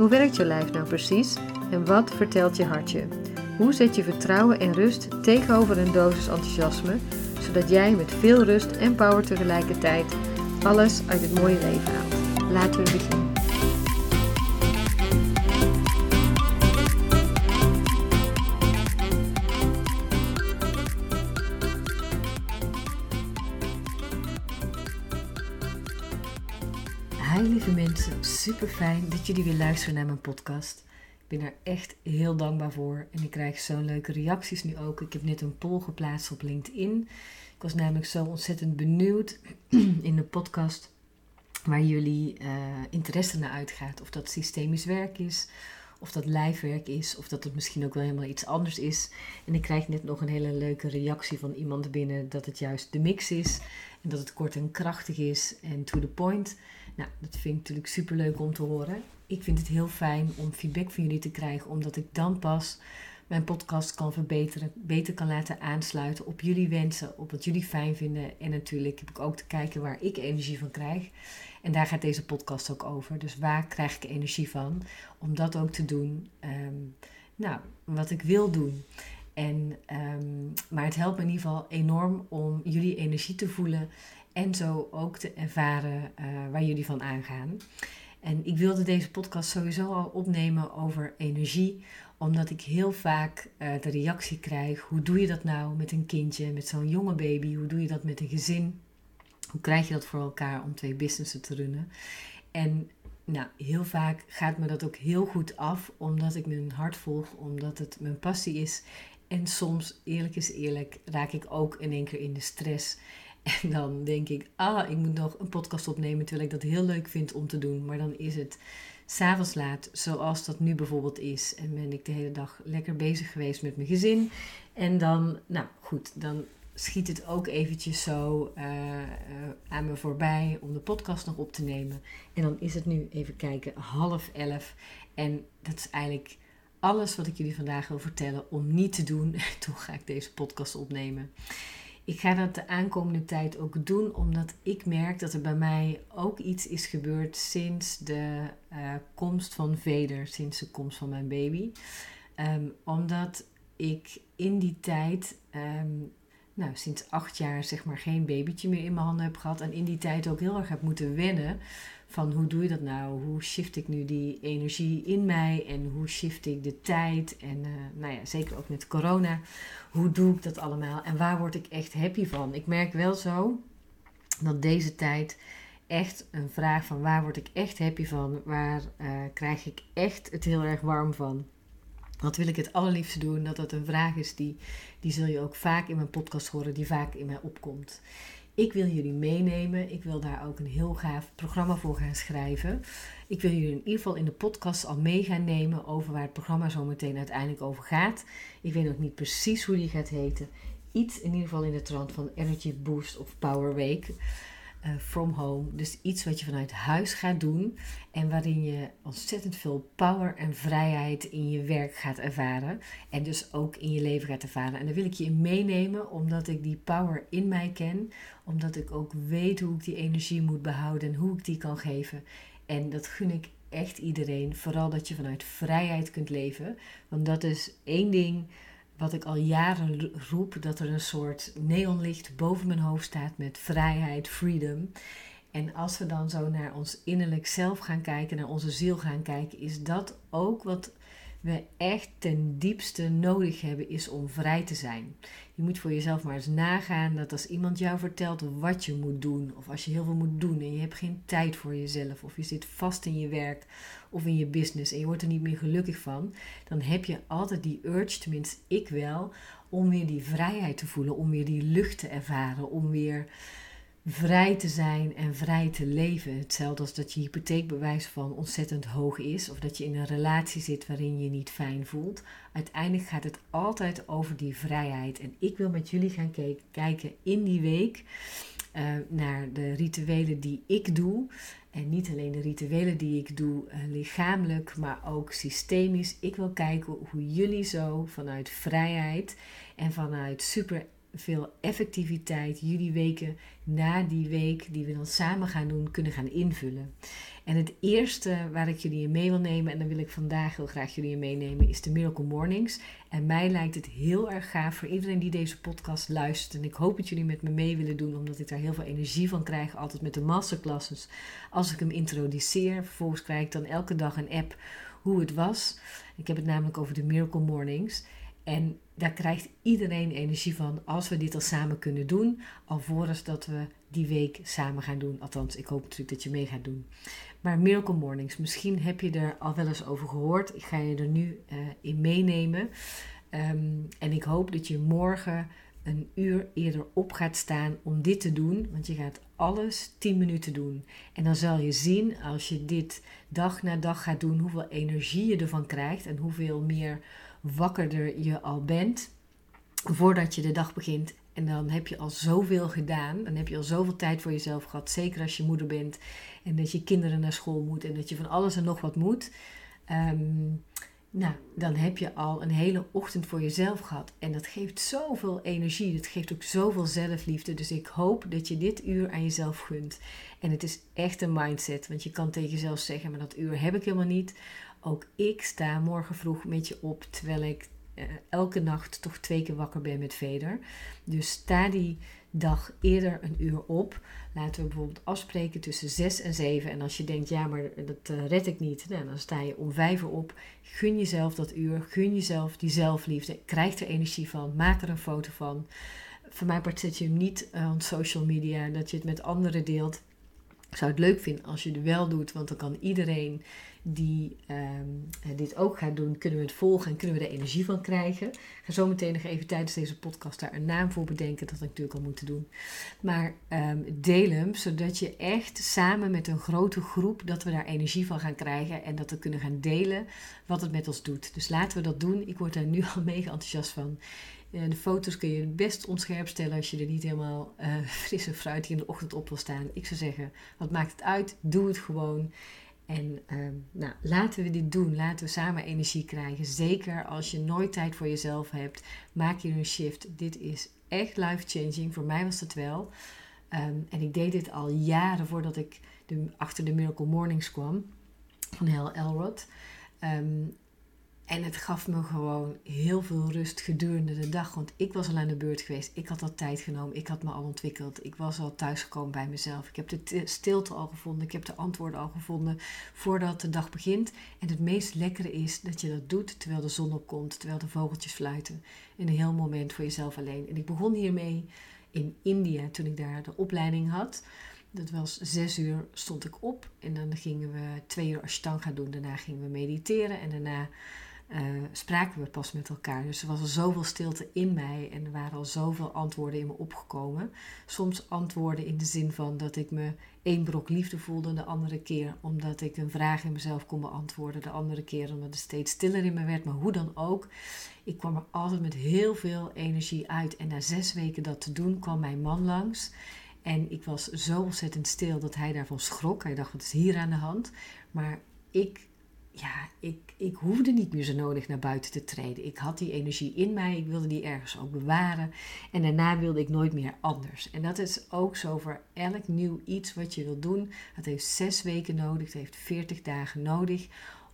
Hoe werkt je lijf nou precies en wat vertelt je hartje? Hoe zet je vertrouwen en rust tegenover een dosis enthousiasme, zodat jij met veel rust en power tegelijkertijd alles uit het mooie leven haalt? Laten we beginnen. Super fijn dat jullie weer luisteren naar mijn podcast. Ik ben er echt heel dankbaar voor en ik krijg zo'n leuke reacties nu ook. Ik heb net een poll geplaatst op LinkedIn. Ik was namelijk zo ontzettend benieuwd in de podcast waar jullie uh, interesse naar uitgaat. Of dat systemisch werk is, of dat lijfwerk is, of dat het misschien ook wel helemaal iets anders is. En ik krijg net nog een hele leuke reactie van iemand binnen dat het juist de mix is. En dat het kort en krachtig is en to the point. Nou, dat vind ik natuurlijk super leuk om te horen. Ik vind het heel fijn om feedback van jullie te krijgen, omdat ik dan pas mijn podcast kan verbeteren, beter kan laten aansluiten op jullie wensen, op wat jullie fijn vinden. En natuurlijk heb ik ook te kijken waar ik energie van krijg. En daar gaat deze podcast ook over. Dus waar krijg ik energie van? Om dat ook te doen. Ehm, nou, wat ik wil doen. En, um, maar het helpt me in ieder geval enorm om jullie energie te voelen en zo ook te ervaren uh, waar jullie van aangaan. En ik wilde deze podcast sowieso al opnemen over energie, omdat ik heel vaak uh, de reactie krijg: hoe doe je dat nou met een kindje, met zo'n jonge baby? Hoe doe je dat met een gezin? Hoe krijg je dat voor elkaar om twee businessen te runnen? En nou, heel vaak gaat me dat ook heel goed af, omdat ik mijn hart volg, omdat het mijn passie is. En soms, eerlijk is eerlijk, raak ik ook in één keer in de stress. En dan denk ik, ah, ik moet nog een podcast opnemen terwijl ik dat heel leuk vind om te doen. Maar dan is het s'avonds laat, zoals dat nu bijvoorbeeld is. En ben ik de hele dag lekker bezig geweest met mijn gezin. En dan, nou goed, dan schiet het ook eventjes zo uh, uh, aan me voorbij om de podcast nog op te nemen. En dan is het nu, even kijken, half elf. En dat is eigenlijk alles wat ik jullie vandaag wil vertellen om niet te doen. Toen ga ik deze podcast opnemen. Ik ga dat de aankomende tijd ook doen, omdat ik merk dat er bij mij ook iets is gebeurd sinds de uh, komst van Vader, sinds de komst van mijn baby. Um, omdat ik in die tijd, um, nou sinds acht jaar zeg maar, geen babytje meer in mijn handen heb gehad. En in die tijd ook heel erg heb moeten wennen van hoe doe je dat nou? Hoe shift ik nu die energie in mij en hoe shift ik de tijd? En uh, nou ja, zeker ook met corona hoe doe ik dat allemaal en waar word ik echt happy van? Ik merk wel zo dat deze tijd echt een vraag van waar word ik echt happy van? Waar uh, krijg ik echt het heel erg warm van? Wat wil ik het allerliefste doen? Dat dat een vraag is die, die zul je ook vaak in mijn podcast horen, die vaak in mij opkomt. Ik wil jullie meenemen. Ik wil daar ook een heel gaaf programma voor gaan schrijven. Ik wil jullie in ieder geval in de podcast al mee gaan nemen over waar het programma zo meteen uiteindelijk over gaat. Ik weet nog niet precies hoe die gaat heten. Iets in ieder geval in de trant van Energy Boost of Power Week. Uh, from home. Dus iets wat je vanuit huis gaat doen en waarin je ontzettend veel power en vrijheid in je werk gaat ervaren. En dus ook in je leven gaat ervaren. En daar wil ik je in meenemen, omdat ik die power in mij ken. Omdat ik ook weet hoe ik die energie moet behouden en hoe ik die kan geven. En dat gun ik echt iedereen. Vooral dat je vanuit vrijheid kunt leven. Want dat is één ding wat ik al jaren roep, dat er een soort neonlicht boven mijn hoofd staat met vrijheid, freedom. En als we dan zo naar ons innerlijk zelf gaan kijken, naar onze ziel gaan kijken, is dat ook wat we echt ten diepste nodig hebben, is om vrij te zijn. Je moet voor jezelf maar eens nagaan dat als iemand jou vertelt wat je moet doen, of als je heel veel moet doen en je hebt geen tijd voor jezelf, of je zit vast in je werk of in je business en je wordt er niet meer gelukkig van, dan heb je altijd die urge, tenminste ik wel, om weer die vrijheid te voelen, om weer die lucht te ervaren, om weer vrij te zijn en vrij te leven. Hetzelfde als dat je hypotheekbewijs van ontzettend hoog is of dat je in een relatie zit waarin je niet fijn voelt. Uiteindelijk gaat het altijd over die vrijheid. En ik wil met jullie gaan kijken in die week uh, naar de rituelen die ik doe. En niet alleen de rituelen die ik doe uh, lichamelijk, maar ook systemisch. Ik wil kijken hoe jullie zo vanuit vrijheid en vanuit super veel effectiviteit jullie weken na die week die we dan samen gaan doen kunnen gaan invullen. En het eerste waar ik jullie in mee wil nemen, en dan wil ik vandaag heel graag jullie in meenemen, is de Miracle Mornings. En mij lijkt het heel erg gaaf voor iedereen die deze podcast luistert. En ik hoop dat jullie met me mee willen doen, omdat ik daar heel veel energie van krijg. Altijd met de masterclasses. Als ik hem introduceer, vervolgens krijg ik dan elke dag een app hoe het was. Ik heb het namelijk over de Miracle Mornings. En daar krijgt iedereen energie van als we dit al samen kunnen doen, alvorens dat we die week samen gaan doen. Althans, ik hoop natuurlijk dat je mee gaat doen. Maar Miracle Mornings, misschien heb je er al wel eens over gehoord. Ik ga je er nu uh, in meenemen. Um, en ik hoop dat je morgen een uur eerder op gaat staan om dit te doen. Want je gaat alles 10 minuten doen. En dan zal je zien, als je dit dag na dag gaat doen, hoeveel energie je ervan krijgt en hoeveel meer wakkerder je al bent voordat je de dag begint. En dan heb je al zoveel gedaan. Dan heb je al zoveel tijd voor jezelf gehad. Zeker als je moeder bent en dat je kinderen naar school moet en dat je van alles en nog wat moet. Ehm, nou, dan heb je al een hele ochtend voor jezelf gehad. En dat geeft zoveel energie. Dat geeft ook zoveel zelfliefde. Dus ik hoop dat je dit uur aan jezelf gunt. En het is echt een mindset. Want je kan tegen jezelf zeggen, maar dat uur heb ik helemaal niet. Ook ik sta morgen vroeg met je op, terwijl ik eh, elke nacht toch twee keer wakker ben met Veder. Dus sta die dag eerder een uur op. Laten we bijvoorbeeld afspreken tussen 6 en 7. En als je denkt, ja, maar dat uh, red ik niet, nou, dan sta je om 5 uur op. Gun jezelf dat uur, gun jezelf die zelfliefde. Krijg er energie van, maak er een foto van. Voor mij part zet je hem niet uh, op social media, dat je het met anderen deelt. Ik zou het leuk vinden als je het wel doet, want dan kan iedereen die um, dit ook gaat doen, kunnen we het volgen en kunnen we er energie van krijgen. Ik ga zo meteen nog even tijdens deze podcast daar een naam voor bedenken, dat ik natuurlijk al moeten doen. Maar um, hem, zodat je echt samen met een grote groep, dat we daar energie van gaan krijgen en dat we kunnen gaan delen wat het met ons doet. Dus laten we dat doen. Ik word daar nu al mega enthousiast van. Eh, de foto's kun je best onscherp stellen als je er niet helemaal uh, frisse fruit in de ochtend op wil staan. Ik zou zeggen, wat maakt het uit? Doe het gewoon. En ehm, nou, laten we dit doen. Laten we samen energie krijgen. Zeker als je nooit tijd voor jezelf hebt. Maak je een shift. Dit is echt life-changing. Voor mij was dat wel. Ehm, en ik deed dit al jaren voordat ik de, achter de Miracle Mornings kwam. Van Hel Elrod. Um, en het gaf me gewoon heel veel rust gedurende de dag. Want ik was al aan de beurt geweest. Ik had al tijd genomen. Ik had me al ontwikkeld. Ik was al thuisgekomen bij mezelf. Ik heb de stilte al gevonden. Ik heb de antwoorden al gevonden voordat de dag begint. En het meest lekkere is dat je dat doet terwijl de zon opkomt. Terwijl de vogeltjes fluiten. In een heel moment voor jezelf alleen. En ik begon hiermee in India toen ik daar de opleiding had. Dat was zes uur stond ik op. En dan gingen we twee uur Ashtanga doen. Daarna gingen we mediteren. En daarna uh, spraken we pas met elkaar. Dus er was al zoveel stilte in mij en er waren al zoveel antwoorden in me opgekomen. Soms antwoorden in de zin van dat ik me één brok liefde voelde, de andere keer omdat ik een vraag in mezelf kon beantwoorden, de andere keer omdat het steeds stiller in me werd. Maar hoe dan ook, ik kwam er altijd met heel veel energie uit. En na zes weken dat te doen, kwam mijn man langs. En ik was zo ontzettend stil dat hij daarvan schrok. Hij dacht, wat is hier aan de hand? Maar ik ja, ik, ik hoefde niet meer zo nodig naar buiten te treden. Ik had die energie in mij, ik wilde die ergens ook bewaren. En daarna wilde ik nooit meer anders. En dat is ook zo voor elk nieuw iets wat je wilt doen. Het heeft zes weken nodig, het heeft veertig dagen nodig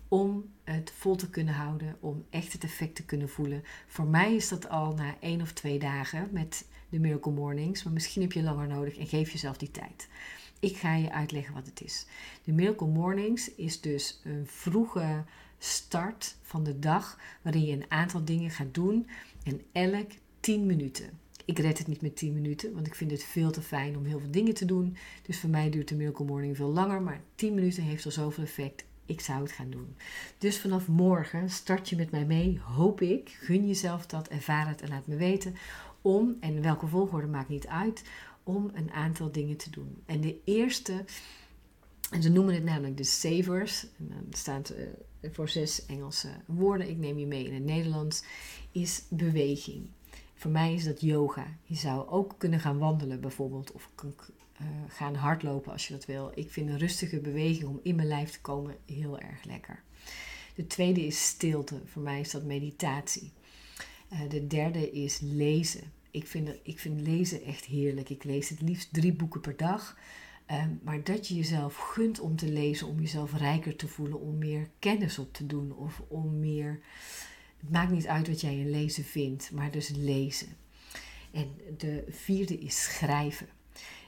om het vol te kunnen houden, om echt het effect te kunnen voelen. Voor mij is dat al na één of twee dagen met de Miracle Mornings, maar misschien heb je langer nodig en geef jezelf die tijd. Ik ga je uitleggen wat het is. De Miracle Mornings is dus een vroege start van de dag waarin je een aantal dingen gaat doen en elk 10 minuten. Ik red het niet met 10 minuten, want ik vind het veel te fijn om heel veel dingen te doen. Dus voor mij duurt de Miracle Morning veel langer, maar 10 minuten heeft al zoveel effect. Ik zou het gaan doen. Dus vanaf morgen start je met mij mee, hoop ik. Gun jezelf dat, ervaar het en laat me weten. Om, en welke volgorde maakt niet uit, om een aantal dingen te doen. En de eerste, en ze noemen het namelijk de savers, en dan staat uh, voor zes Engelse woorden, ik neem je mee in het Nederlands, is beweging. Voor mij is dat yoga. Je zou ook kunnen gaan wandelen bijvoorbeeld, of uh, gaan hardlopen als je dat wil. Ik vind een rustige beweging om in mijn lijf te komen heel erg lekker. De tweede is stilte. Voor mij is dat meditatie. Uh, de derde is lezen. Ik vind, ik vind lezen echt heerlijk. Ik lees het liefst drie boeken per dag. Um, maar dat je jezelf gunt om te lezen, om jezelf rijker te voelen, om meer kennis op te doen of om meer. Het maakt niet uit wat jij in lezen vindt, maar dus lezen. En de vierde is schrijven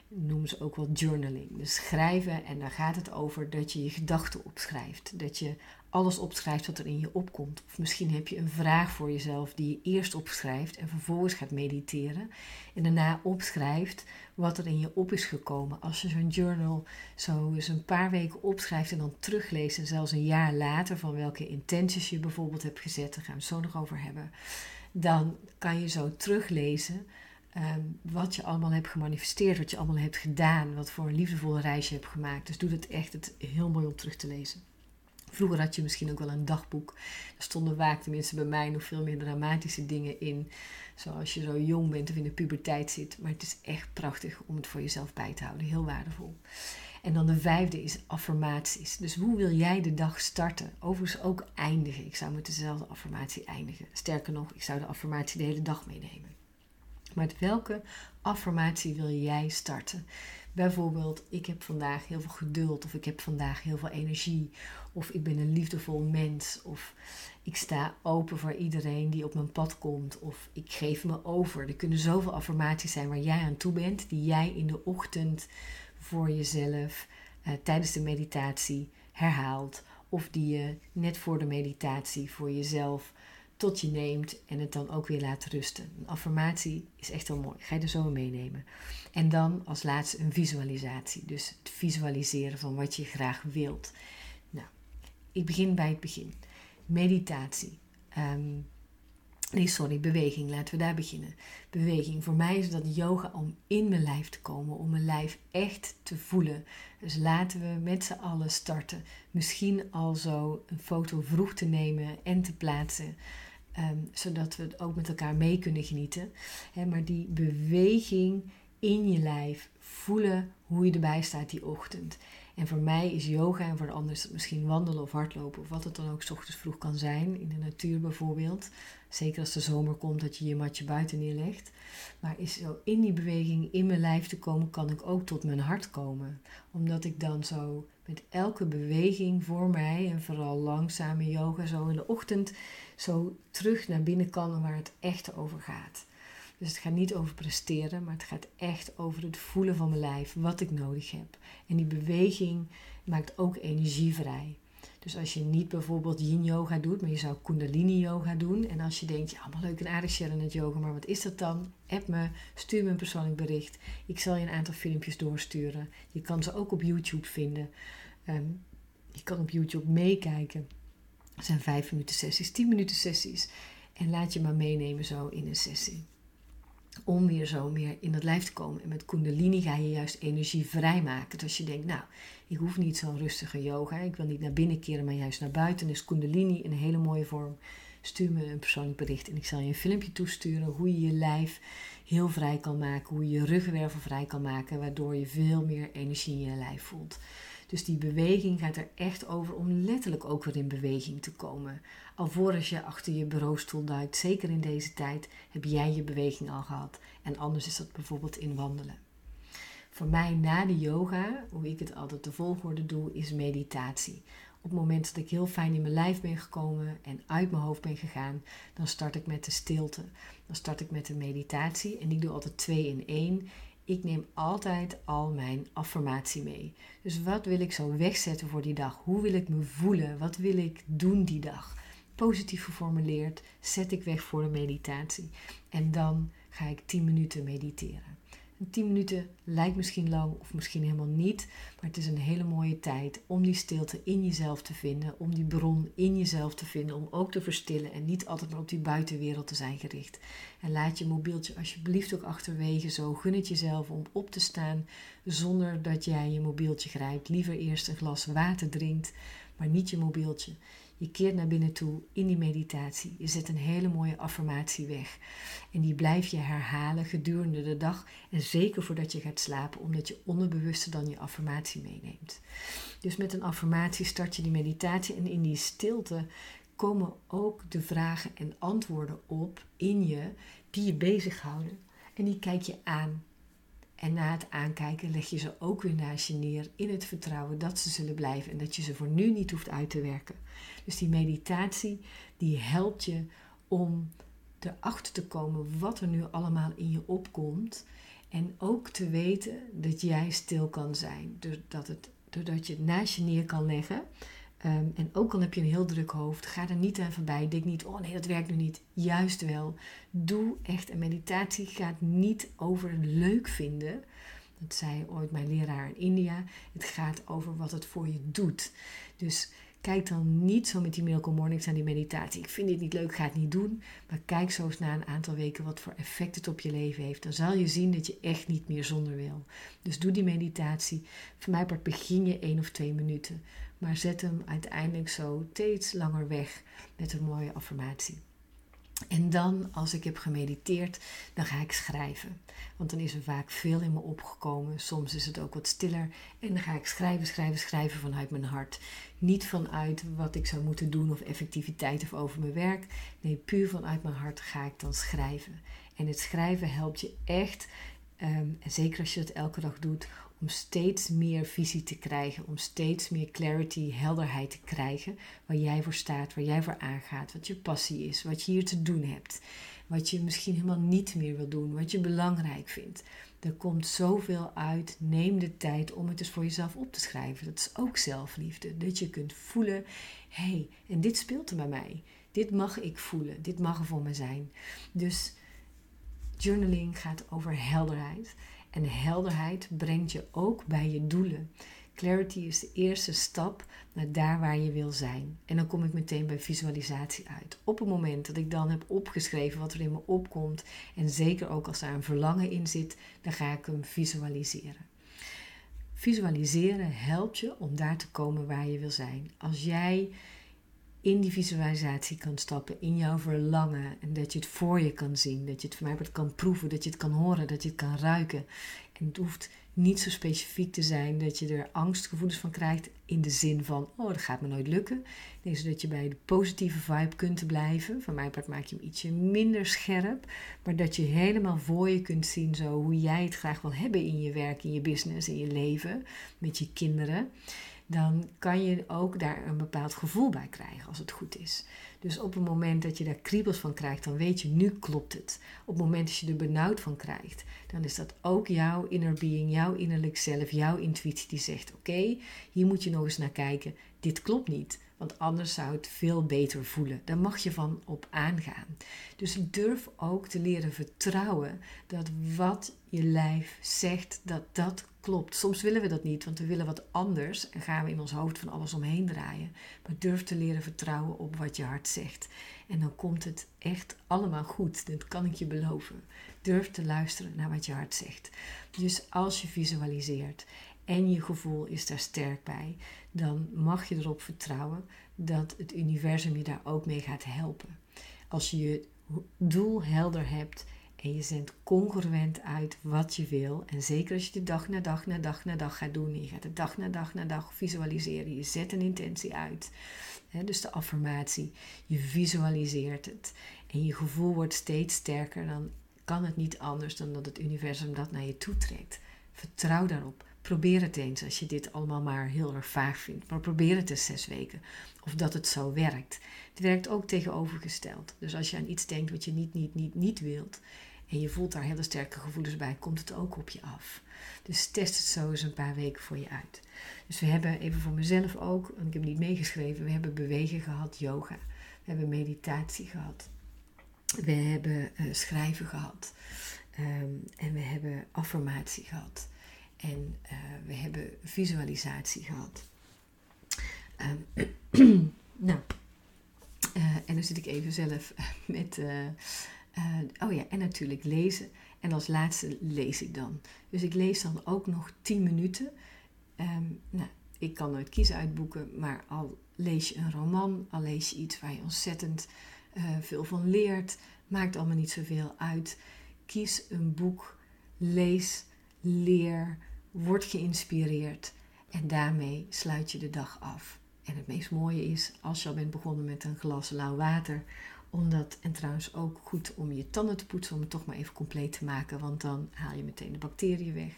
noemen ze ook wel journaling. Dus schrijven en daar gaat het over dat je je gedachten opschrijft. Dat je alles opschrijft wat er in je opkomt. Of misschien heb je een vraag voor jezelf die je eerst opschrijft en vervolgens gaat mediteren. En daarna opschrijft wat er in je op is gekomen. Als je zo'n journal zo eens een paar weken opschrijft en dan terugleest en zelfs een jaar later van welke intenties je bijvoorbeeld hebt gezet, daar gaan we het zo nog over hebben. Dan kan je zo teruglezen Ehm, wat je allemaal hebt gemanifesteerd, wat je allemaal hebt gedaan, wat voor een liefdevolle reis je hebt gemaakt. Dus doe het echt het heel mooi om terug te lezen. Vroeger had je misschien ook wel een dagboek. Er stonden vaak, tenminste bij mij, nog veel meer dramatische dingen in. Zoals je zo jong bent of in de puberteit zit. Maar het is echt prachtig om het voor jezelf bij te houden. Heel waardevol. En dan de vijfde is affirmaties. Dus hoe wil jij de dag starten? Overigens ook eindigen. Ik zou met dezelfde affirmatie eindigen. Sterker nog, ik zou de affirmatie de hele dag meenemen. Met welke affirmatie wil jij starten? Bijvoorbeeld, ik heb vandaag heel veel geduld, of ik heb vandaag heel veel energie, of ik ben een liefdevol mens, of ik sta open voor iedereen die op mijn pad komt, of ik geef me over. Er kunnen zoveel affirmaties zijn waar jij aan toe bent, die jij in de ochtend voor jezelf uh, tijdens de meditatie herhaalt, of die je net voor de meditatie voor jezelf tot je neemt en het dan ook weer laat rusten. Een affirmatie is echt heel mooi. Ga je er zo meenemen. En dan als laatste een visualisatie. Dus het visualiseren van wat je graag wilt. Nou, ik begin bij het begin. Meditatie. Ehm, nee, sorry, beweging. Laten we daar beginnen. Beweging. Voor mij is dat yoga om in mijn lijf te komen, om mijn lijf echt te voelen. Dus laten we met z'n allen starten. Misschien al zo een foto vroeg te nemen en te plaatsen. Ehm, zodat we het ook met elkaar mee kunnen genieten. maar die beweging in je lijf, voelen hoe je erbij staat die ochtend. En voor mij is yoga en voor de anderen is misschien wandelen of hardlopen of wat het dan ook s ochtends vroeg kan zijn, in de natuur bijvoorbeeld. Zeker als de zomer komt dat je je matje buiten neerlegt. Maar is zo in die beweging in mijn lijf te komen, kan ik ook tot mijn hart komen. Omdat ik dan zo met elke beweging voor mij en vooral langzame yoga zo in de ochtend zo terug naar binnen kan waar het echt over gaat. Dus het gaat niet over presteren, maar het gaat echt over het voelen van mijn lijf, wat ik nodig heb. En die beweging maakt ook energie vrij. Dus als je niet bijvoorbeeld yin yoga doet, maar je zou kundalini yoga doen. En als je denkt, ja, allemaal leuk en aardig Sharon het yoga, maar wat is dat dan? App me, stuur me een persoonlijk bericht. Ik zal je een aantal filmpjes doorsturen. Je kan ze ook op YouTube vinden. Ehm, je kan op YouTube meekijken. Het zijn vijf minuten sessies, tien minuten sessies. En laat je maar meenemen zo in een sessie. Om weer zo meer in het lijf te komen. En met Kundalini ga je juist energie vrijmaken. Dus als je denkt, nou, ik hoef niet zo'n rustige yoga. Ik wil niet naar binnen keren, maar juist naar buiten. Dus Kundalini in een hele mooie vorm. Stuur me een persoonlijk bericht en ik zal je een filmpje toesturen hoe je je lijf heel vrij kan maken. Hoe je je ruggenwervel vrij kan maken. Waardoor je veel meer energie in je lijf voelt. Dus die beweging gaat er echt over om letterlijk ook weer in beweging te komen. Alvorens je achter je bureaustoel duikt, zeker in deze tijd, heb jij je beweging al gehad. En anders is dat bijvoorbeeld in wandelen. Voor mij na de yoga, hoe ik het altijd de volgorde doe, is meditatie. Op het moment dat ik heel fijn in mijn lijf ben gekomen en uit mijn hoofd ben gegaan, dan start ik met de stilte. Dan start ik met de meditatie en ik doe altijd twee in één ik neem altijd al mijn affirmatie mee. Dus wat wil ik zo wegzetten voor die dag? Hoe wil ik me voelen? Wat wil ik doen die dag? Positief geformuleerd zet ik weg voor de meditatie. En dan ga ik 10 minuten mediteren. 10 minuten lijkt misschien lang of misschien helemaal niet, maar het is een hele mooie tijd om die stilte in jezelf te vinden, om die bron in jezelf te vinden, om ook te verstillen en niet altijd maar op die buitenwereld te zijn gericht. En laat je mobieltje alsjeblieft ook achterwege zo. Gun het jezelf om op te staan zonder dat jij je mobieltje grijpt. Liever eerst een glas water drinkt, maar niet je mobieltje. Je keert naar binnen toe in die meditatie. Je zet een hele mooie affirmatie weg. En die blijf je herhalen gedurende de dag. En zeker voordat je gaat slapen, omdat je onderbewuste dan je affirmatie meeneemt. Dus met een affirmatie start je die meditatie. En in die stilte komen ook de vragen en antwoorden op in je die je bezighouden. En die kijk je aan. En na het aankijken leg je ze ook weer naast je neer in het vertrouwen dat ze zullen blijven en dat je ze voor nu niet hoeft uit te werken. Dus die meditatie die helpt je om erachter te komen wat er nu allemaal in je opkomt. En ook te weten dat jij stil kan zijn. Doordat, het, doordat je het naast je neer kan leggen. Ehm, en ook al heb je een heel druk hoofd, ga er niet aan voorbij. Denk niet, oh nee, dat werkt nu niet. Juist wel. Doe echt. een meditatie gaat niet over leuk vinden. Dat zei ooit mijn leraar in India. Het gaat over wat het voor je doet. Dus kijk dan niet zo met die Miracle Mornings aan die meditatie. Ik vind dit niet leuk, ga het niet doen. Maar kijk zo eens na een aantal weken wat voor effect het op je leven heeft. Dan zal je zien dat je echt niet meer zonder wil. Dus doe die meditatie. Voor mij part begin je één of twee minuten. Maar zet hem uiteindelijk zo steeds langer weg met een mooie affirmatie. En dan, als ik heb gemediteerd, dan ga ik schrijven. Want dan is er vaak veel in me opgekomen. Soms is het ook wat stiller. En dan ga ik schrijven, schrijven, schrijven vanuit mijn hart. Niet vanuit wat ik zou moeten doen of effectiviteit of over mijn werk. Nee, puur vanuit mijn hart ga ik dan schrijven. En het schrijven helpt je echt, ehm, zeker als je het elke dag doet, om steeds meer visie te krijgen, om steeds meer clarity, helderheid te krijgen, waar jij voor staat, waar jij voor aangaat, wat je passie is, wat je hier te doen hebt, wat je misschien helemaal niet meer wil doen, wat je belangrijk vindt. Er komt zoveel uit. Neem de tijd om het eens voor jezelf op te schrijven. Dat is ook zelfliefde. Dat je kunt voelen: hé, hey, en dit speelt er bij mij. Dit mag ik voelen. Dit mag er voor me zijn. Dus journaling gaat over helderheid. En helderheid brengt je ook bij je doelen. Clarity is de eerste stap naar daar waar je wil zijn. En dan kom ik meteen bij visualisatie uit. Op het moment dat ik dan heb opgeschreven wat er in me opkomt, en zeker ook als daar een verlangen in zit, dan ga ik hem visualiseren. Visualiseren helpt je om daar te komen waar je wil zijn. Als jij in die visualisatie kan stappen, in jouw verlangen. En dat je het voor je kan zien, dat je het voor mij kan proeven, dat je het kan horen, dat je het kan ruiken. En het hoeft niet zo specifiek te zijn dat je er angstgevoelens van krijgt in de zin van, oh dat gaat me nooit lukken. Nee, zodat je bij de positieve vibe kunt blijven. Van mij part maak je hem ietsje minder scherp, maar dat je helemaal voor je kunt zien zo hoe jij het graag wil hebben in je werk, in je business, in je leven, met je kinderen dan kan je ook daar een bepaald gevoel bij krijgen als het goed is. Dus op het moment dat je daar kriebels van krijgt, dan weet je nu klopt het. Op het moment dat je er benauwd van krijgt, dan is dat ook jouw inner being, jouw innerlijk zelf, jouw intuïtie die zegt: Oké, hier moet je nog eens naar kijken. Dit klopt niet. Want anders zou het veel beter voelen. Daar mag je van op aangaan. Dus durf ook te leren vertrouwen dat wat je lijf zegt, dat dat klopt. Soms willen we dat niet, want we willen wat anders en gaan we in ons hoofd van alles omheen draaien. Maar durf te leren vertrouwen op wat je hart zegt. En dan komt het echt allemaal goed. Dat kan ik je beloven. Durf te luisteren naar wat je hart zegt. Dus als je visualiseert en je gevoel is daar sterk bij, dan mag je erop vertrouwen dat het universum je daar ook mee gaat helpen. Als je je doel helder hebt en je zendt congruent uit wat je wil. En zeker als je het dag na dag na dag na dag gaat doen. Je gaat het dag na dag na dag visualiseren. Je zet een intentie uit. dus de affirmatie. Je visualiseert het. En je gevoel wordt steeds sterker. Dan kan het niet anders dan dat het universum dat naar je toe trekt. Vertrouw daarop. Probeer het eens als je dit allemaal maar heel erg vaag vindt. Maar probeer het eens zes weken. Of dat het zo werkt. Het werkt ook tegenovergesteld. Dus als je aan iets denkt wat je niet, niet, niet, niet wilt. En je voelt daar hele sterke gevoelens bij, komt het ook op je af. Dus test het zo eens een paar weken voor je uit. Dus we hebben even voor mezelf ook, want ik heb niet meegeschreven, we hebben bewegen gehad, yoga. We hebben meditatie gehad. We hebben uh, schrijven gehad. Ehm, en we hebben affirmatie gehad. En uh, we hebben visualisatie gehad. Um, nou, uh, en dan zit ik even zelf met. Uh, oh ja, en natuurlijk lezen. En als laatste lees ik dan. Dus ik lees dan ook nog 10 minuten. Um, nou, ik kan nooit kiezen uitboeken, maar al lees je een roman, al lees je iets waar je ontzettend veel van leert, maakt allemaal niet zoveel uit. Kies een boek, lees, leer, word geïnspireerd en daarmee sluit je de dag af. En het meest mooie is als je al bent begonnen met een glas lauw water, omdat, en trouwens ook goed om je tanden te poetsen, om het toch maar even compleet te maken, want dan haal je meteen de bacteriën weg.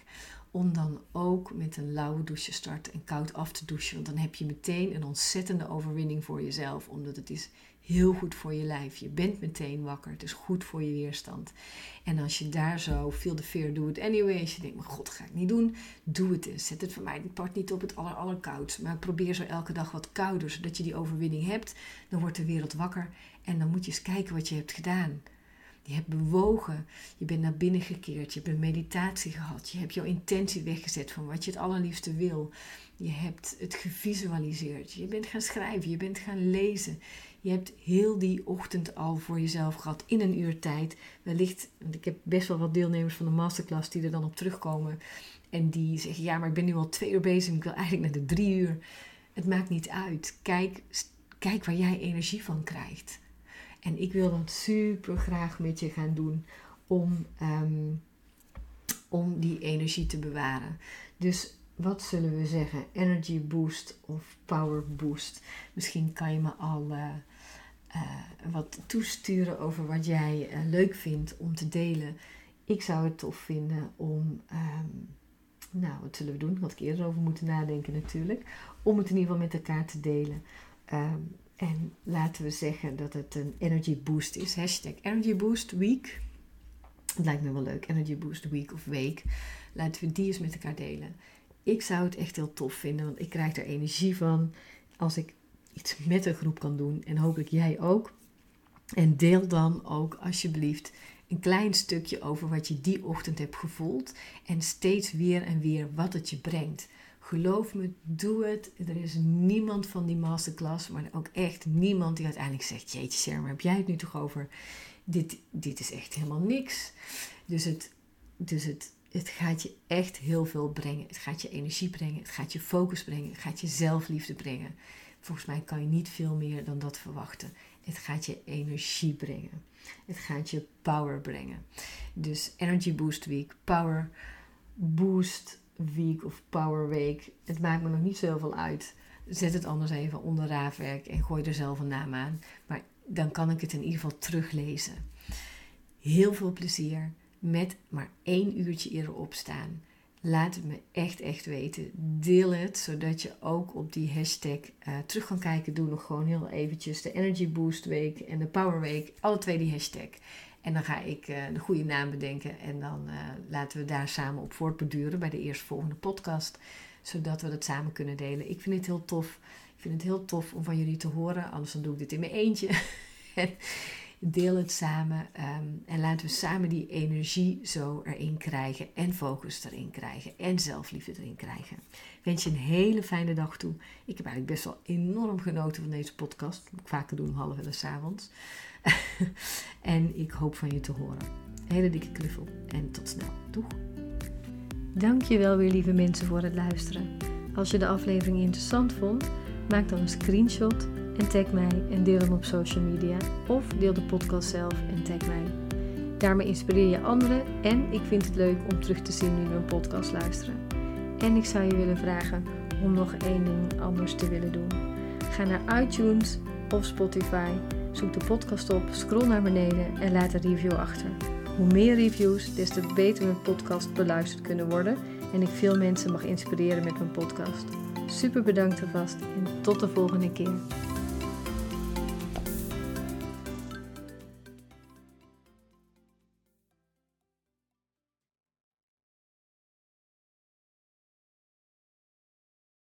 Om dan ook met een lauwe douche te starten en koud af te douchen, want dan heb je meteen een ontzettende overwinning voor jezelf, omdat het is heel goed voor je lijf. Je bent meteen wakker. Het is goed voor je weerstand. En als je daar zo, feel the fear, do it anyway. Als je denkt, mijn god, ga ik niet doen. Doe het eens. Zet het voor mij het part niet op het aller, allerkoudst. Maar probeer zo elke dag wat kouder, zodat je die overwinning hebt. Dan wordt de wereld wakker. En dan moet je eens kijken wat je hebt gedaan. Je hebt bewogen, je bent naar binnen gekeerd, je hebt een meditatie gehad, je hebt jouw intentie weggezet van wat je het allerliefste wil. Je hebt het gevisualiseerd, je bent gaan schrijven, je bent gaan lezen. Je hebt heel die ochtend al voor jezelf gehad in een uur tijd. Wellicht, want ik heb best wel wat deelnemers van de masterclass die er dan op terugkomen. En die zeggen, ja, maar ik ben nu al twee uur bezig. Ik wil eigenlijk naar de drie uur. Het maakt niet uit. Kijk, kijk waar jij energie van krijgt. En ik wil dat super graag met je gaan doen om, ehm, om die energie te bewaren. Dus wat zullen we zeggen? Energy boost of power boost. Misschien kan je me al uh, uh, wat toesturen over wat jij uh, leuk vindt om te delen. Ik zou het tof vinden om, um, nou wat zullen we doen? Had ik eerder over moeten nadenken natuurlijk. Om het in ieder geval met elkaar te delen. Um, en laten we zeggen dat het een energy boost is. Hashtag energy boost week. Het lijkt me wel leuk. Energy boost week of week. Laten we die eens met elkaar delen. Ik zou het echt heel tof vinden, want ik krijg er energie van als ik iets met een groep kan doen. En hopelijk jij ook. En deel dan ook alsjeblieft een klein stukje over wat je die ochtend hebt gevoeld. En steeds weer en weer wat het je brengt. Geloof me, doe het. Er is niemand van die masterclass, maar ook echt niemand die uiteindelijk zegt: Jeetje, Sherma, heb jij het nu toch over? Dit, dit is echt helemaal niks. Dus het, dus het, het gaat je echt heel veel brengen. Het gaat je energie brengen. Het gaat je focus brengen. Het gaat je zelfliefde brengen. Volgens mij kan je niet veel meer dan dat verwachten. Het gaat je energie brengen. Het gaat je power brengen. Dus Energy Boost Week, Power Boost Week of Power Week. Het maakt me nog niet zoveel uit. Zet het anders even onder raafwerk en gooi er zelf een naam aan. Maar dan kan ik het in ieder geval teruglezen. Heel veel plezier met maar één uurtje eerder opstaan. Laat het me echt, echt weten. Deel het, zodat je ook op die hashtag uh, terug kan kijken. Doe nog gewoon heel eventjes de Energy Boost Week en de Power Week. Alle twee die hashtag. En dan ga ik uh, de goede naam bedenken. En dan uh, laten we daar samen op voortborduren bij de eerstvolgende podcast. Zodat we dat samen kunnen delen. Ik vind het heel tof. Ik vind het heel tof om van jullie te horen. Anders dan doe ik dit in mijn eentje. Deel het samen um, en laten we samen die energie zo erin krijgen en focus erin krijgen en zelfliefde erin krijgen. Ik wens je een hele fijne dag toe. Ik heb eigenlijk best wel enorm genoten van deze podcast. Ik vaker doen, half en s avonds. en ik hoop van je te horen. hele dikke knuffel en tot snel. Doeg! Dankjewel weer lieve mensen voor het luisteren. Als je de aflevering interessant vond, maak dan een screenshot en tag mij en deel hem op social media. Of deel de podcast zelf en tag mij. Daarmee inspireer je anderen en ik vind het leuk om terug te zien nu we een podcast luisteren. En ik zou je willen vragen om nog één ding anders te willen doen. Ga naar iTunes of Spotify, zoek de podcast op, scroll naar beneden en laat een review achter. Hoe meer reviews, des te beter mijn podcast beluisterd kunnen worden en ik veel mensen mag inspireren met mijn podcast. Super bedankt alvast en tot de volgende keer.